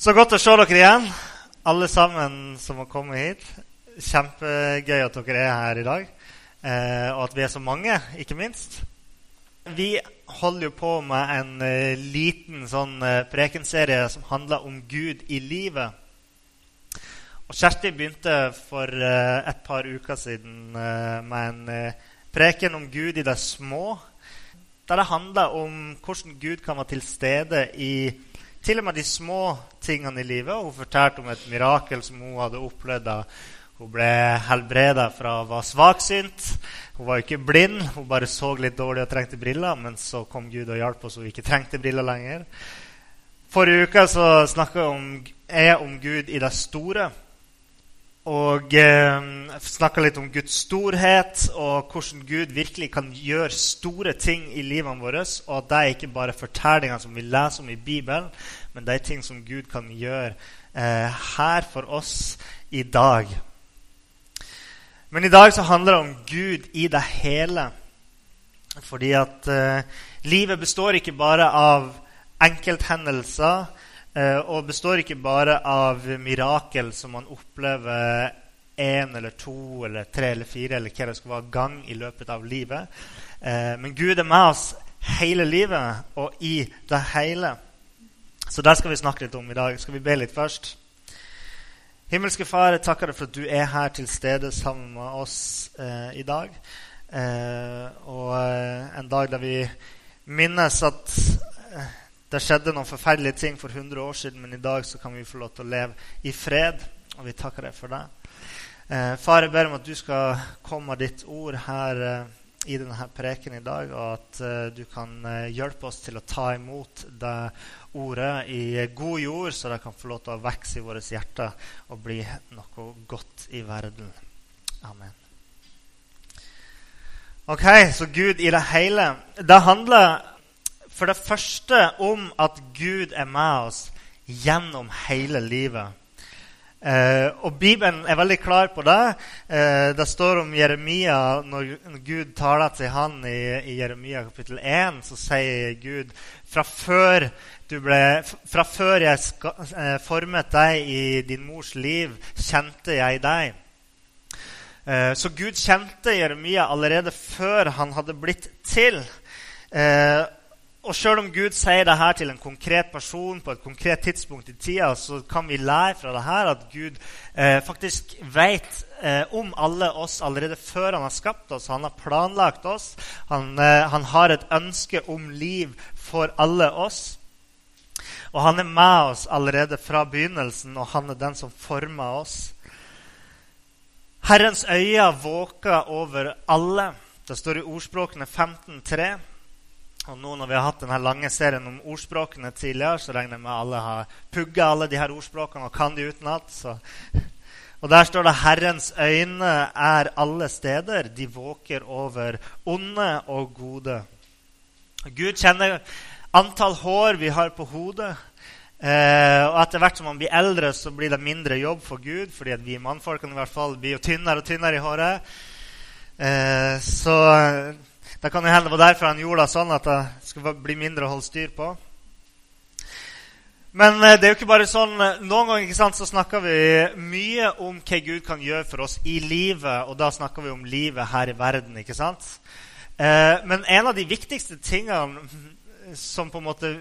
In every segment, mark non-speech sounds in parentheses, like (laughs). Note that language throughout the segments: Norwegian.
Så godt å se dere igjen, alle sammen som har kommet hit. Kjempegøy at dere er her i dag, eh, og at vi er så mange, ikke minst. Vi holder jo på med en eh, liten sånn eh, prekenserie som handler om Gud i livet. Og Kjersti begynte for eh, et par uker siden eh, med en eh, preken om Gud i det små. Der det handler om hvordan Gud kan være til stede i til og med de små tingene i livet. Hun fortalte om et mirakel som hun hadde opplevd da hun ble helbreda fra å være svaksynt. Hun var ikke blind, hun bare så litt dårlig og trengte briller. Men så kom Gud og hjalp oss, og hun ikke trengte briller lenger. Forrige uke så snakka jeg om Gud i det store. Og eh, snakka litt om Guds storhet og hvordan Gud virkelig kan gjøre store ting i livene våre. Og at det er ikke bare fortellinger som vi leser om i Bibelen, men det er ting som Gud kan gjøre eh, her for oss i dag. Men i dag så handler det om Gud i det hele. Fordi at eh, livet består ikke bare av enkelthendelser og består ikke bare av mirakel som man opplever én eller to eller tre eller fire eller hva det skal være gang i løpet av livet. Eh, men Gud er med oss hele livet og i det hele. Så det skal vi snakke litt om i dag. Skal vi be litt først? Himmelske Far, jeg takker deg for at du er her til stede sammen med oss eh, i dag. Eh, og eh, en dag der vi minnes at eh, det skjedde noen forferdelige ting for 100 år siden, men i dag så kan vi få lov til å leve i fred, og vi takker deg for det. Eh, far, jeg ber om at du skal komme med ditt ord her eh, i denne preken i dag, og at eh, du kan eh, hjelpe oss til å ta imot det ordet i god jord, så det kan få lov til å vokse i våre hjerter og bli noe godt i verden. Amen. Ok, så Gud i det hele. Det handler for det første om at Gud er med oss gjennom hele livet. Eh, og Bibelen er veldig klar på det. Eh, det står om Jeremia når, Gud taler til han i, i, Jeremia kapittel 1. Så sier Gud fra før, ble, fra før jeg ska, eh, formet deg i din mors liv, kjente jeg deg. Eh, så Gud kjente Jeremia allerede før han hadde blitt til. Eh, og selv om Gud sier det her til en konkret person på et konkret tidspunkt i tida, så kan vi lære fra det her at Gud eh, faktisk vet eh, om alle oss allerede før han har skapt oss. Han har planlagt oss. Han, eh, han, har et ønske om liv for alle oss. Og han er med oss allerede fra begynnelsen, og han er den som former oss. Herrens øyne våker over alle. Det står i ordspråkene 15.3. Og nå når vi har hatt denne lange serien om ordspråkene tidligere, så regner jeg med alle har pugga alle de her ordspråkene og kan de utenat. Og der står det 'Herrens øyne er alle steder. De våker over onde og gode'. Gud kjenner antall hår vi har på hodet. Eh, og etter hvert som man blir eldre, så blir det mindre jobb for Gud, fordi vi mannfolkene i hvert fall blir jo tynnere og tynnere i håret. Eh, så det kan jo hende det var derfor han gjorde det sånn at det skulle bli mindre å holde styr på. Men eh, det er jo ikke bare sånn. Eh, noen ganger sant, så snakker vi mye om hva Gud kan gjøre for oss i livet, og da snakker vi om livet her i verden. ikke sant? Eh, men en av de viktigste tingene som på en måte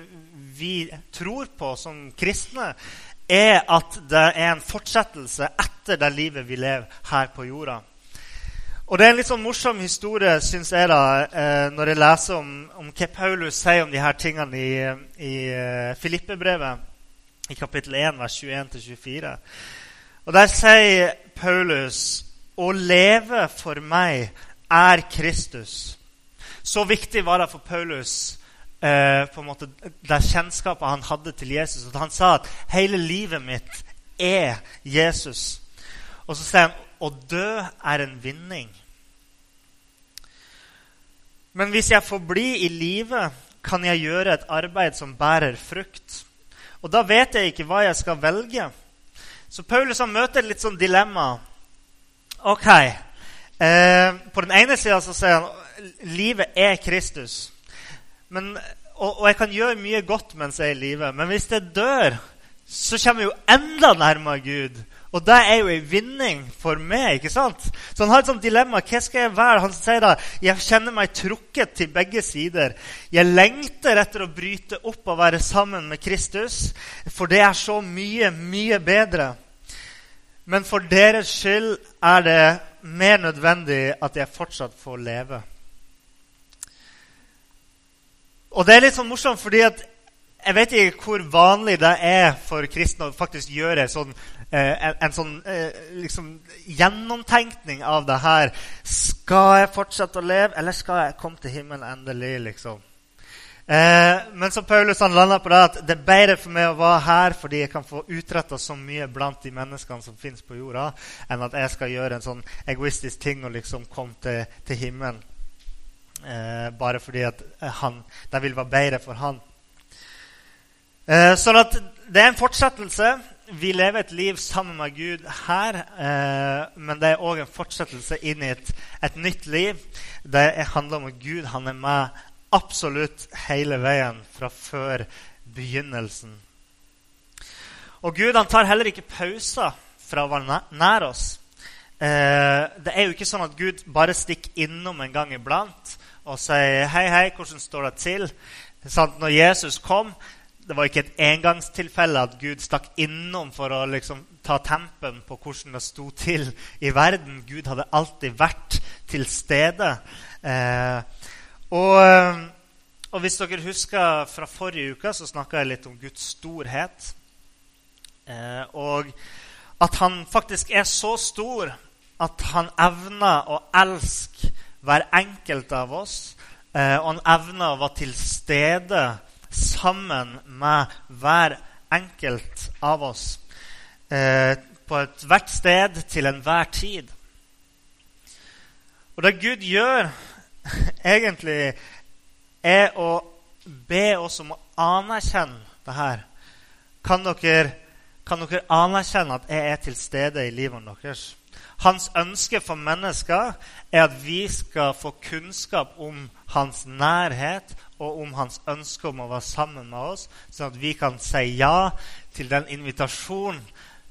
vi tror på som kristne, er at det er en fortsettelse etter det livet vi lever her på jorda. Og Det er en litt sånn morsom historie synes jeg da, eh, når jeg leser om, om, hva Paulus sier om de her tingene i, i uh, Filippebrevet, i kapittel 1, vers 21-24. Og Der sier Paulus å leve for meg er Kristus. Så viktig var det for Paulus eh, på en måte, det kjennskapet han hadde til Jesus, at han sa at hele livet mitt er Jesus. Og så sier han å dø er en vinning. Men hvis jeg får bli i live, kan jeg gjøre et arbeid som bærer frukt. Og da vet jeg ikke hva jeg skal velge. Så Paulus han møter litt sånn dilemma. Ok. Eh, på den ene sida sier han livet er Kristus. Men, og, og, jeg kan gjøre mye godt mens jeg er i live. Men hvis jeg dør, så kommer vi jo enda nærmere Gud. Og det er jo en vinning for meg. ikke sant? Så han har et sånt dilemma. Hva skal jeg være? Han sier da jeg kjenner meg trukket til begge sider. Jeg lengter etter å bryte opp og være sammen med Kristus, for det er så mye, mye bedre. Men for deres skyld er det mer nødvendig at jeg fortsatt får leve. Og det er litt sånn morsomt, fordi jeg vet ikke hvor vanlig det er for kristne å faktisk gjøre sånn, eh, en, en, sånn eh, liksom, gjennomtenkning av det her. Skal jeg fortsette å leve, eller skal jeg komme til himmelen endelig? liksom? Eh, men som Paulus han landa på det at det er bedre for meg å være her fordi jeg kan få utretta så mye blant de menneskene som fins på jorda, enn at jeg skal gjøre en sånn egoistisk ting og liksom komme til, til himmelen. Eh, bare fordi at han, det vil være bedre for han. Eh, sånn at det er en fortsettelse. Vi lever et liv sammen med Gud her, eh, men det er òg en fortsettelse inn i et, et, nytt liv. Det handler om at Gud han er med absolutt hele veien fra før begynnelsen. Og Gud han tar heller ikke pauser fra å være nær oss. Eh, det er jo ikke sånn at Gud bare stikker innom en gang iblant og sier 'Hei, hei, hvordan står det til?' Sånn, når Jesus kom, det var ikke et engangstilfelle at Gud stakk innom for å liksom, ta tempen på hvordan det sto til i verden. Gud hadde alltid vært til stede. Eh, og, eh, og, hvis dere husker fra forrige uke, så snakka jeg litt om Guds storhet. Eh, og at han faktisk er så stor at han evner å elske hver enkelt av oss. Eh, og han evner å være til stede sammen med hver enkelt av oss eh, på ethvert sted til enhver tid. Og det Gud gjør, (laughs) egentlig, er å be oss om å anerkjenne det her. Kan dere, kan dere anerkjenne at jeg er til stede i livet deres? Hans ønske for mennesker er at vi skal få kunnskap om hans nærhet og om hans ønske om å være sammen med oss, sånn at vi kan si ja til den invitasjonen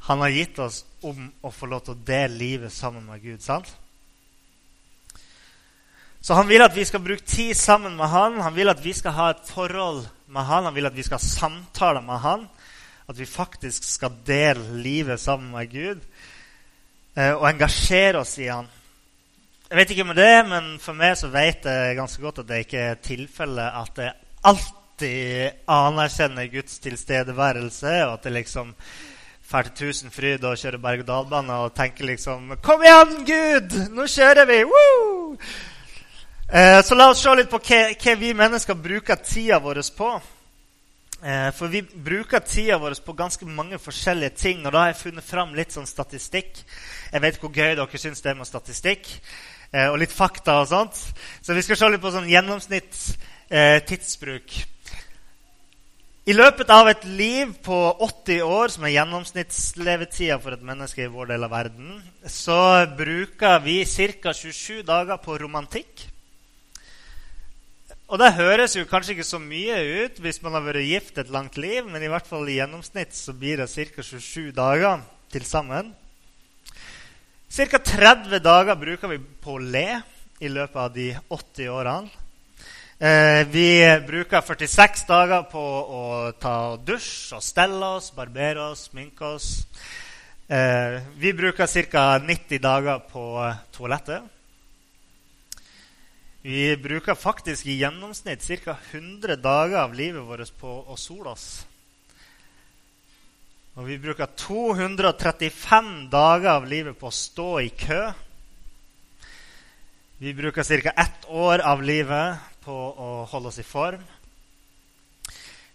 han har gitt oss om å få lov til å dele livet sammen med Gud. sant? Så han vil at vi skal bruke tid sammen med han. Han vil at vi skal ha et forhold med han. Han vil at vi skal samtale med han. At vi faktisk skal dele livet sammen med Gud. Eh, og engasjere oss i han. Jeg vet ikke om det, men for meg så vet jeg ganske godt at det ikke er tilfellet at jeg alltid anerkjenner Guds tilstedeværelse, og at det liksom drar til Tusenfryd og kjører berg-og-dal-bane og tenker liksom Kom igjen, Gud! Nå kjører vi! Woo! Eh, så la oss se litt på hva vi mennesker bruker tida vår på. Eh, for vi bruker tida vår på ganske mange forskjellige ting. Og da har jeg funnet fram litt sånn statistikk. Jeg vet hvor gøy dere syns det er med statistikk. Eh, og litt fakta og sånt. Så vi skal se litt på sånn gjennomsnittstidsbruk. Eh, I løpet av et liv på 80 år, som er gjennomsnittslevetida for et menneske i vår del av verden, så bruker vi ca. 27 dager på romantikk. Og det høres jo kanskje ikke så mye ut hvis man har vært gift et langt liv, men i hvert fall i gjennomsnitt så blir det ca. 27 dager til sammen. Ca. 30 dager bruker vi på å le i løpet av de 80 årene. Eh, vi bruker 46 dager på å ta dusj og stelle oss, barbere oss, sminke oss. Eh, vi bruker ca. 90 dager på toalettet. Vi bruker faktisk i gjennomsnitt ca. 100 dager av livet vårt på å sole oss. Og vi bruker 235 dager av livet på å stå i kø. Vi bruker ca. ett år av livet på å holde oss i form.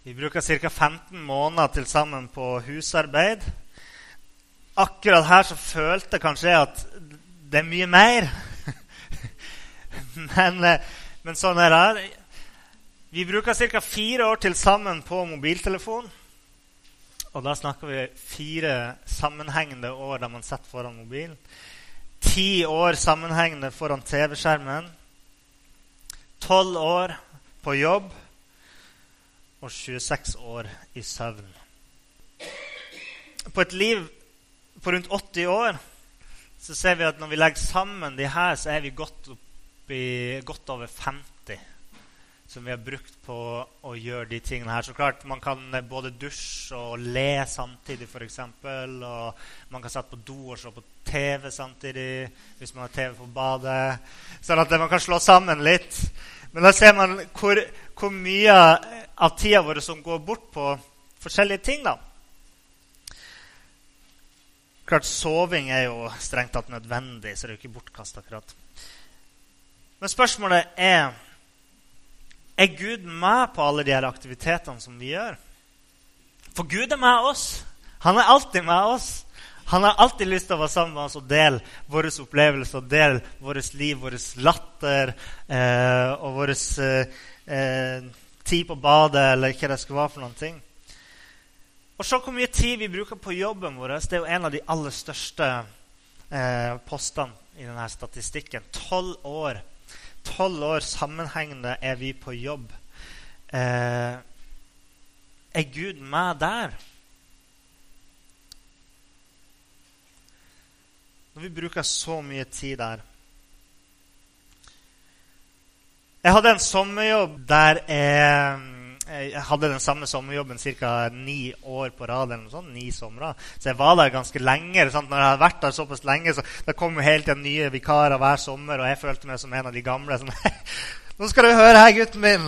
Vi bruker ca. 15 måneder til sammen på husarbeid. Akkurat her så følte jeg kanskje at det er mye mer. (laughs) Men, eh, men sånn er det. Vi bruker ca. fire år til sammen på mobiltelefon. Og da snakker vi fire sammenhengende år der man sitter foran mobilen. Ti år sammenhengende foran TV-skjermen. Tolv år på jobb. Og 26 år i søvn. på et liv på rundt 80 år så ser vi at når vi legger sammen de her, så er vi godt, oppi, godt over 50 som vi har brukt på å gjøre de tingene her. Så klart, Man kan både dusje og le samtidig, f.eks. Og man kan sette på do og se på TV samtidig hvis man har TV på badet. Sånn at man kan slå sammen litt. Men da ser man hvor, hvor mye av tida vår som går bort på forskjellige ting. da. Klart, Soving er jo strengt tatt nødvendig, så det er jo ikke bortkasta. Men spørsmålet er er Gud med på alle de her aktivitetene som vi gjør. For Gud er med oss. Han er alltid med oss. Han har alltid lyst til å være sammen med oss og dele våre opplevelser, og dele vårt liv, vår latter eh, og vår eh, eh, tid på badet, eller hva det skal være for noen ting. Og se hvor mye tid vi bruker på jobben vår. Det er jo en av de aller største eh, postene i denne statistikken. Tolv år. Tolv år sammenhengende er vi på jobb. Eh, er Gud med der? Når vi bruker så mye tid der Jeg hadde en sommerjobb der jeg jeg hadde den samme sommerjobben ca. ni år på rad. eller noe sånt, ni somre. Så jeg var der ganske lenge. Sant? Når jeg hadde vært der såpass lenge, så det kom jo hele tiden nye vikarer hver sommer, og jeg følte meg som en av de gamle. Sånn, (laughs) Nå skal du høre her, gutten min.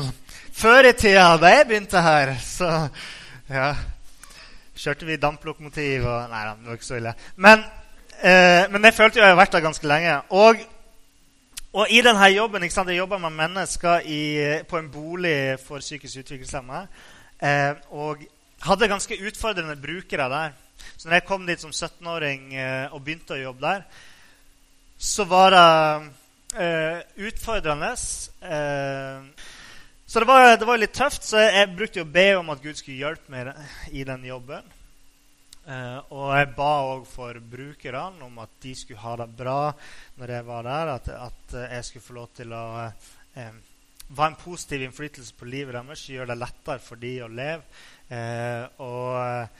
Før i tida, da jeg begynte her, så ja, kjørte vi damplokomotiv og Nei det var ikke så ille. Men, eh, men jeg følte jo jeg hadde vært der ganske lenge. Og og i denne jobben ikke sant, Jeg jobber med mennesker i, på en bolig for psykisk utviklingshemmede. Eh, og hadde ganske utfordrende brukere der. Så når jeg kom dit som 17-åring eh, og begynte å jobbe der, så var det eh, utfordrende. Eh, så det var, det var, litt tøft, så jeg, brukte å be om at Gud skulle hjelpe meg i den jobben. Uh, og jeg ba òg for brukerne om at de skulle ha det bra når jeg var der. At, at jeg skulle få lov til å uh, være en positiv innflytelse på livet deres. Gjøre det lettere for de å leve. Uh, og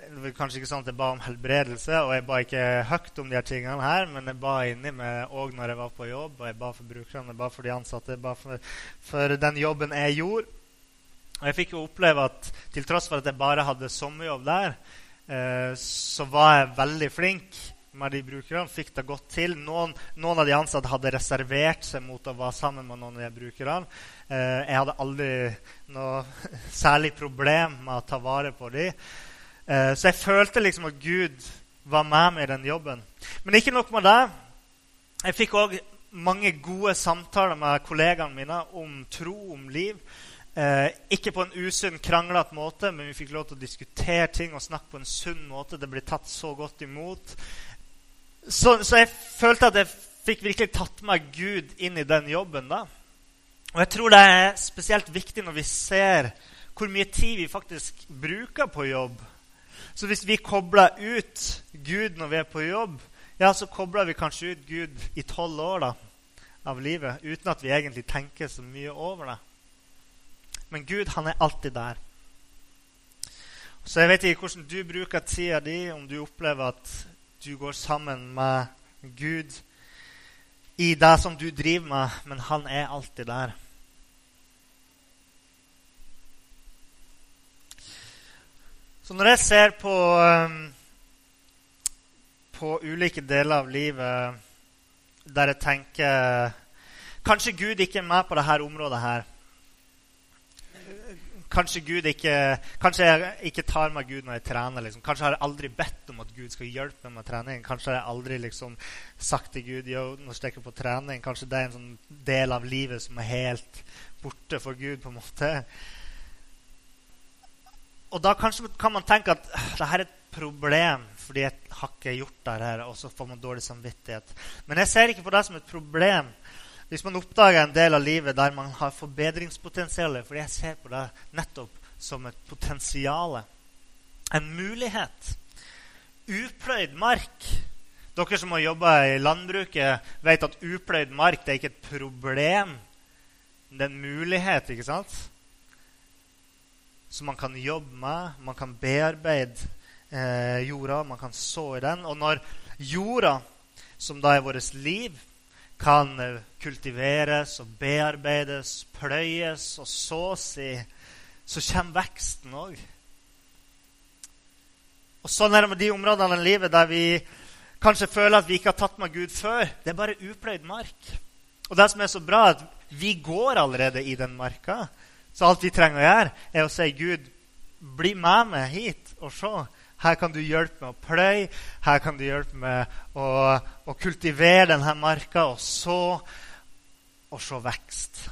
det var kanskje ikke sånn at jeg ba om helbredelse, og jeg ba ikke høyt om de her tingene her, men jeg ba inni meg òg når jeg var på jobb, og jeg ba for brukerne, jeg ba for de ansatte, jeg ba for, for den jobben jeg gjorde. Og jeg fikk jo oppleve at til tross for at jeg bare hadde sommerjobb der, Eh, så var jeg veldig flink med de brukerne. Fikk det godt til. Noen, noen, av de ansatte hadde reservert seg mot å være sammen med noen av de brukerne. Eh, jeg hadde aldri noe (laughs) særlig problem med å ta vare på dem. Eh, så jeg følte liksom at Gud var med meg i den jobben. Men ikke nok med det. Jeg fikk òg mange gode samtaler med kollegaene mine om tro, om liv. Eh, ikke på en usunn, kranglete måte, men vi fikk lov til å diskutere ting og snakke på en sunn måte. Det ble tatt så godt imot. Så, så jeg følte at jeg fikk virkelig tatt meg Gud inn i den jobben. da. Og jeg tror det er spesielt viktig når vi ser hvor mye tid vi faktisk bruker på jobb. Så hvis vi kobler ut Gud når vi er på jobb, ja, så kobler vi kanskje ut Gud i tolv år da, av livet uten at vi egentlig tenker så mye over det. Men Gud, han er alltid der. Så jeg vet ikke hvordan du bruker tida di, om du opplever at du går sammen med Gud i det som du driver med, men han er alltid der. Så når jeg ser på, um, på ulike deler av livet der jeg tenker Kanskje Gud ikke er med på dette området her. Kanskje, Gud ikke, kanskje jeg ikke tar meg Gud når jeg trener. Liksom. Kanskje har jeg aldri bedt om at Gud skal hjelpe meg med trening. Kanskje har jeg aldri liksom, sagt til Gud jo, nå stikker jeg på trening. Kanskje det er en sånn del av livet som er helt borte for Gud. på en måte. Og da kanskje kan man tenke at det her er et problem fordi jeg har ikke gjort det her, og så får man dårlig samvittighet. Men jeg ser ikke på det som et problem. Hvis man oppdager en del av livet der man har forbedringspotensial For jeg ser på det nettopp som et potensial. En mulighet. Upløyd mark. Dere som har jobba i landbruket, vet at upløyd mark det er ikke et problem. Det er en mulighet, ikke sant? Som man kan jobbe med, man kan bearbeide eh, jorda, man kan så i den. Og når jorda, som da er vårt liv, kan eh, kultiveres og bearbeides, pløyes og sås i, så kommer veksten òg. Og sånn er det med de områdene i livet der vi kanskje føler at vi ikke har tatt med Gud før. Det er bare upløyd mark. Og det som er så bra, er at vi går allerede i den marka. Så alt vi trenger å gjøre, er å si Gud, bli med meg hit og se. Her kan du hjelpe med å pløye, her kan du hjelpe med å, å kultivere denne marka og så og se vekst.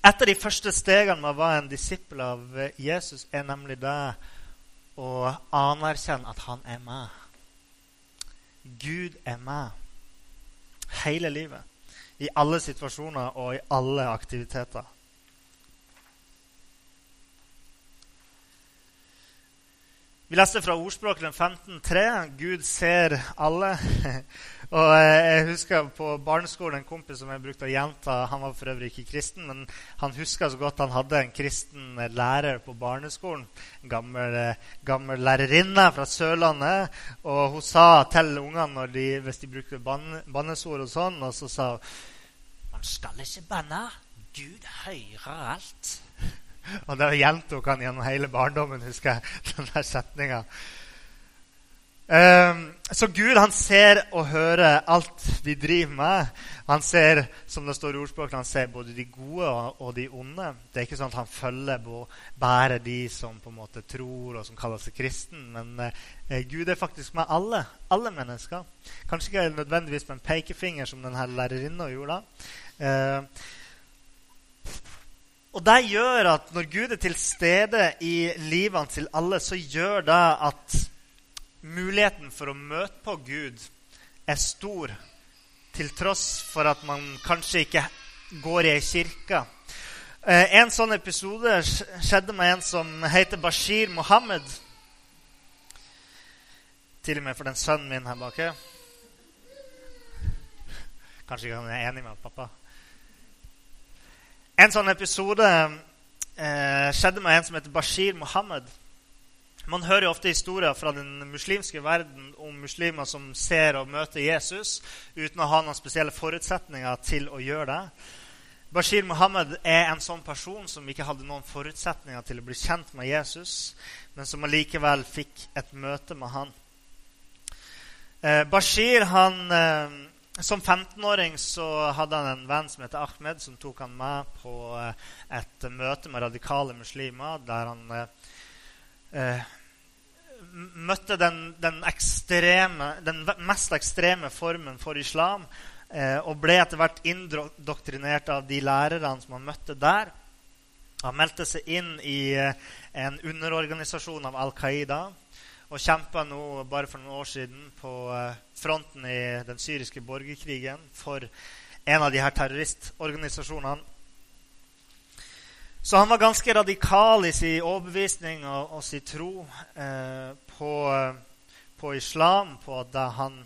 Et av de første stegene med å være en disippel av Jesus er nemlig det å anerkjenne at han er med. Gud er med hele livet. I alle situasjoner og i alle aktiviteter. Vi leste fra Ordspråkene 15.3. Gud ser alle. (laughs) og Jeg husker på barneskolen en kompis som jeg brukte å gjenta. Han var for øvrig ikke kristen, men han huska så godt han hadde en kristen lærer på barneskolen. En gammel, gammel lærerinne fra Sørlandet. Og hun sa til ungene de, hvis de brukte bannesord og sånn, og så sa hun Man skal ikke banne. Gud hører alt. Og det gjentok han gjennom hele barndommen, husker jeg. (laughs) den der setninga. Um, så Gud han ser og hører alt vi driver med. Han ser som det står i ordspråket, han ser både de gode og de onde. Det er ikke sånn at han følger bare de som på en måte tror og som kaller seg kristen. Men uh, Gud er faktisk med alle. Alle mennesker. Kanskje ikke nødvendigvis med en pekefinger, som denne lærerinna gjorde. da. Og det gjør at når Gud er til stede i livene til alle, så gjør det at muligheten for å møte på Gud er stor, til tross for at man kanskje ikke går i ei kirke. Eh, en sånn episode skjedde med en som heter Bashir Mohammed. Til og med for den sønnen min her bak. Kanskje ikke han er enig med pappa. En sånn episode eh, skjedde med en som heter Bashir Mohammed. Man hører jo ofte historier fra den muslimske verden om muslimer som ser og møter Jesus uten å ha noen spesielle forutsetninger til å gjøre det. Bashir Mohammed er en sånn person som ikke hadde noen forutsetninger til å bli kjent med Jesus, men som allikevel fikk et møte med han. Eh, Bashir han eh, som 15-åring så hadde han en venn som heter Ahmed, som tok han med på eh, et møte med radikale muslimer, der han eh, møtte den, den, ekstreme, den, mest ekstreme formen for islam. Eh, og ble etter hvert indoktrinert av de lærerne som han møtte der. Han meldte seg inn i eh, en underorganisasjon av Al Qaida og kjempa nå bare for noen år siden på eh, fronten i den syriske borgerkrigen for en av de her terroristorganisasjonene. Så han var ganske radikal i sin overbevisning og, og sin tro eh, på, på, islam, på at han,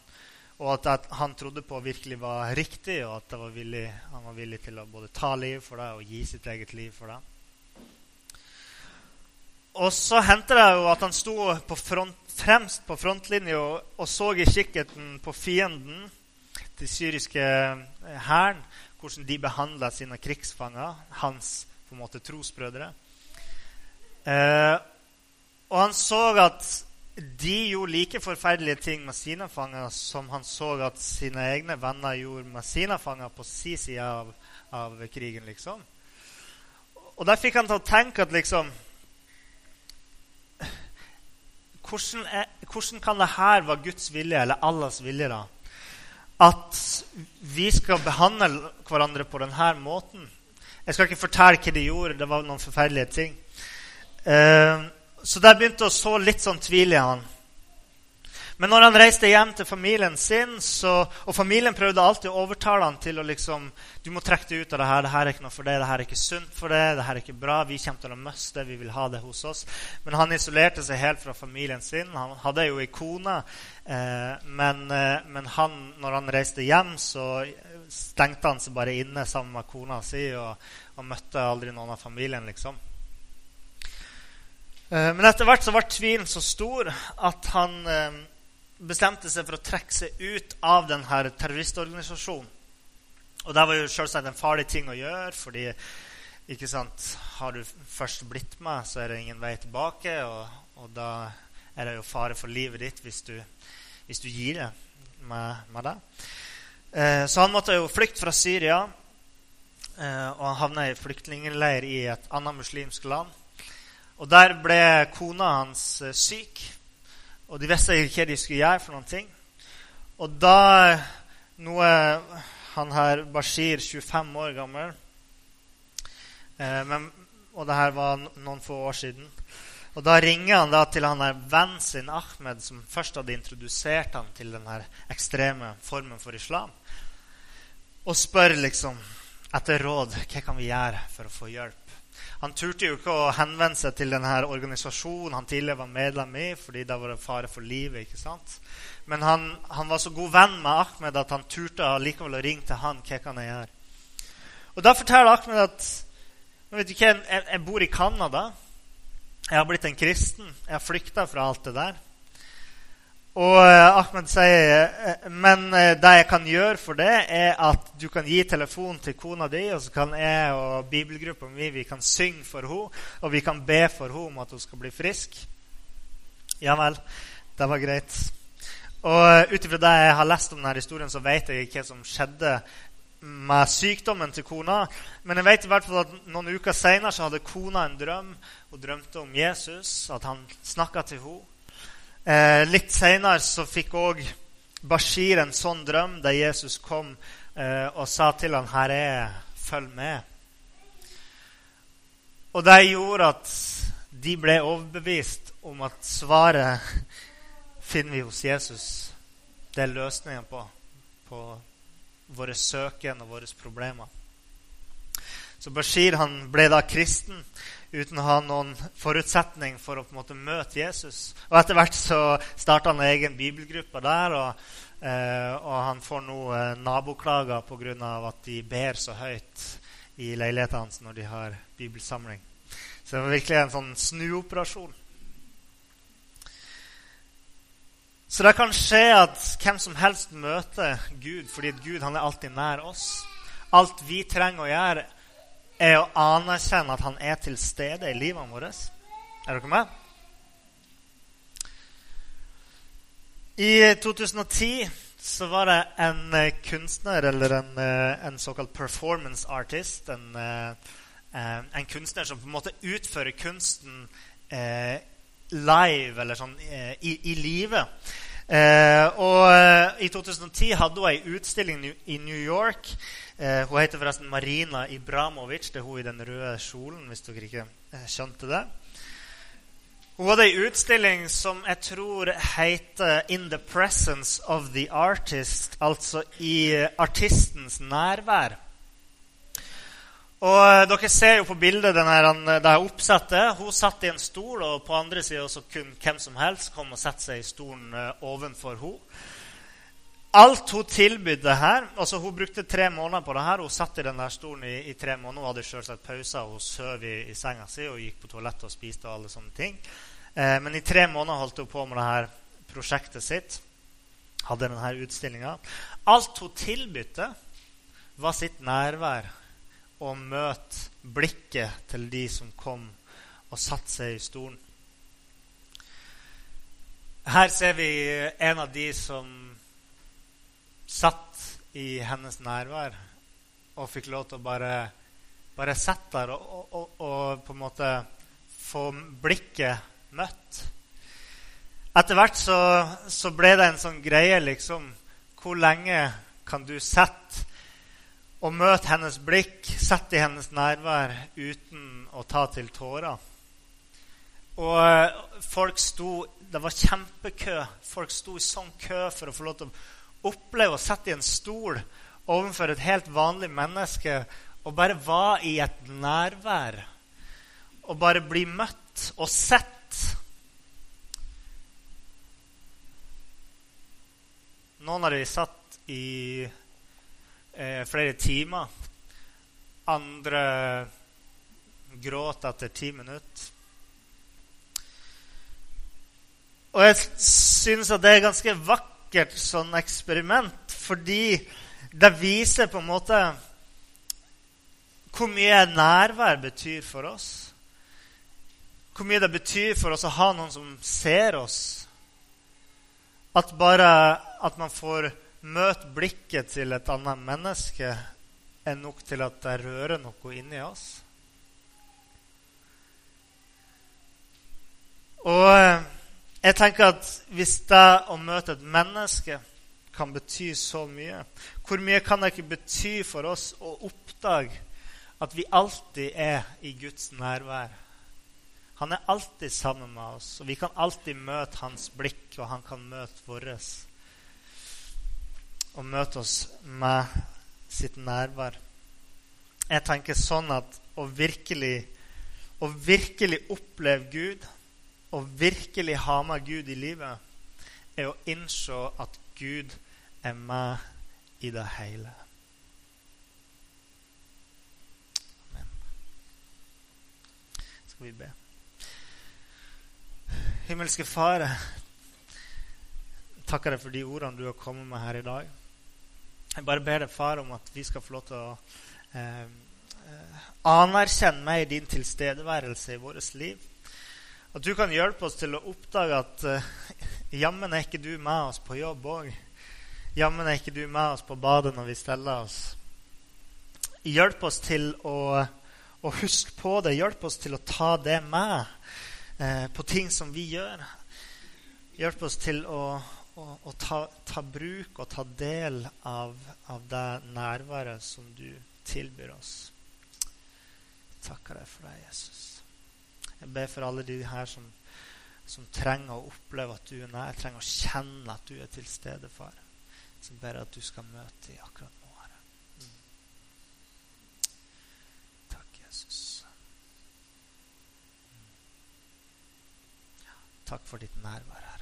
og at, at, han trodde på virkelig var riktig, og at var villig, han var villig til å både ta liv for det og gi sitt eget liv for det. Og så hendte det jo at han sto på front, fremst på frontlinja og, så i kikkerten på fienden, den syriske eh, hæren, hvordan de behandla sine krigsfanger, hans på en måte trosbrødre. Eh, og han så at de gjorde like forferdelige ting med sine fanger som han så at sine egne venner gjorde med sine fanger på sin side av, av krigen. liksom. Og der fikk han til å tenke at liksom hvordan, er, hvordan kan det her være Guds vilje, eller Allahs vilje, da? At vi skal behandle hverandre på denne måten. Jeg skal ikke fortelle hva de gjorde. Det var noen forferdelige ting. Uh, så der begynte å så litt sånn tvil i han. Men når han reiste hjem til familien sin, så, og familien prøvde alltid å overtale han til å liksom Du må trekke deg ut av det her. Det her er ikke noe for det. Det her er ikke sunt for det. Det her er ikke bra. Vi kommer til å miste. Vi vil ha det hos oss. Men han isolerte seg helt fra familien sin. Han hadde jo ei kone. Eh, men, eh, men han, når han reiste hjem, så stengte han seg bare inne sammen med kona si og, og møtte aldri noen av familien, liksom. Eh, men etter hvert så ble tvilen så stor at han eh, bestemte seg for å trekke seg ut av denne terroristorganisasjonen. Og det var jo selvsagt en farlig ting å gjøre, fordi ikke sant, har du først blitt med, så er det ingen vei tilbake. Og, og da er det jo fare for livet ditt hvis du, hvis du gir det med, med det. Eh, så han måtte jo flykte fra Syria, eh, og han havna i flyktningleir i et annet muslimsk land. Og der ble kona hans eh, syk, og de visste ikke hva de skulle gjøre for noen ting. Og da noe Han her, Bashir, 25 år gammel eh, men, Og det her var noen få år siden. Og Da ringer han da til han her vennen sin Ahmed, som først hadde introdusert ham til den ekstreme formen for islam, og spør liksom etter råd hva kan vi gjøre for å få hjelp. Han turte jo ikke å henvende seg til denne organisasjonen han tidligere var medlem i, fordi det var fare for livet. ikke sant? Men han, han, var så god venn med Ahmed at han turte likevel å ringe til han. hva kan jeg gjøre? Og Da forteller Ahmed at vet du jeg, jeg bor i Canada. Jeg har blitt en kristen. Jeg har flykta fra alt det der. Og eh, Ahmed sier eh, men eh, det jeg kan gjøre for det, er at du kan gi telefonen til kona di, og så kan jeg og bibelgruppa mi vi kan synge for henne, og vi kan be for henne om at hun skal bli frisk. Ja vel. Det var greit. Og ut ifra det jeg har lest om denne historien, så vet jeg hva som skjedde med sykdommen til kona. Men jeg vet i hvert fall at noen uker seinere hadde kona en drøm. Hun drømte om Jesus, at han snakka til henne. Eh, litt seinere fikk òg Bashir en sånn drøm der Jesus kom eh, og sa til ham 'Her er jeg, følg med'. Og det gjorde at de ble overbevist om at svaret finner vi hos Jesus. Det er løsningen på, på våre søken og våre problemer. Så Bashir han ble da kristen uten å ha noen forutsetning for å på en måte møte Jesus. Og Etter hvert så starta han egen bibelgruppe der. Og, eh, og han får nå eh, naboklager pga. at de ber så høyt i leiligheten hans når de har bibelsamling. Så det var virkelig en sånn snuoperasjon. Så det kan skje at hvem som helst møter Gud fordi Gud han er alltid nær oss. Alt vi trenger å gjøre, er å anerkjenne at han er til stede i livet vårt. Er dere med? I 2010 så var det en eh, kunstner, eller en, eh, en såkalt performance artist En, eh, en, kunstner som på en måte utfører kunsten live, eller sånn i, i livet. Eh, og i 2010 hadde hun ei utstilling i New York Eh, hun heter forresten Marina Ibramovic. Det er hun i den røde kjolen, hvis dere ikke eh, skjønte det. Hun hadde ei utstilling som jeg tror heter 'In the presence of the artist', altså i eh, artistens nærvær. Og eh, Dere ser jo på bildet denne, det her oppsettet. Hun satt i en stol, og på andre sida kunne hvem som helst komme og sette seg i stolen ovenfor henne. Alt hun tilbydde her altså Hun brukte tre måneder på det her. Hun satt i den der stolen i, i tre måneder. Hun hadde selvsagt pauser. Hun sov i, i, senga si og gikk på toalettet og spiste. og alle sånne ting. Eh, men i tre måneder holdt hun på med det her prosjektet sitt. Hadde denne utstillinga. Alt hun tilbydde, var sitt nærvær og møte blikket til de som kom og satte seg i stolen. Her ser vi en av de som satt i hennes nærvær og fikk lov til å bare, bare sette der og, og, og, på en måte få blikket møtt. Etter hvert så, så, ble det en sånn greie, liksom Hvor lenge kan du sette og møte hennes blikk, sette i hennes nærvær uten å ta til tårer? Og eh, folk sto Det var kjempekø. Folk sto i sånn kø for å få lov til å oppleve å sitte i en stol overfor et helt vanlig menneske og bare være i et nærvær. Og bare bli møtt og sett. Noen av de satt i eh, flere timer. Andre gråt etter ti minutter. Og jeg synes at det er ganske vakkert sånn eksperiment, fordi det viser på en måte hvor mye nærvær betyr for oss. Hvor mye det betyr for oss å ha noen som ser oss. At bare at man får møte blikket til et annet menneske, er nok til at det rører noe inni oss. Og eh, jeg tenker at hvis det å møte et menneske kan bety så mye, hvor mye kan det ikke bety for oss å oppdage at vi alltid er i Guds nærvær? Han er alltid sammen med oss, og vi kan alltid møte hans blikk, og han kan møte vårt. Og møte oss med sitt nærvær. Jeg tenker sånn at å virkelig, å virkelig oppleve Gud å virkelig ha med Gud i livet, er å innse at Gud er med i det hele. Amen. Skal vi be. Himmelske Far, takker deg for de ordene du har kommet med her i dag. Jeg bare ber deg, far, om at vi skal få lov til å eh, eh anerkjenne meg i din tilstedeværelse i vårt liv. At du kan hjelpe oss til å oppdage at eh, jammen er ikke du med oss på jobb òg. Jammen er ikke du med oss på badet når vi steller oss. Hjelp oss til å, å huske på det. Hjelp oss til å ta det med eh, på ting som vi gjør. Hjelp oss til å, å, å ta, ta, bruk og ta del av, av det nærværet som du tilbyr oss. Takker deg for deg, Jesus. Jeg ber for alle de her som, som trenger å oppleve at du er nær, trenger å kjenne at du er til stede, far. Så ber jeg at du skal møte dem akkurat nå, Herre. Mm. Takk, Jesus. Mm. Takk for ditt nærvær.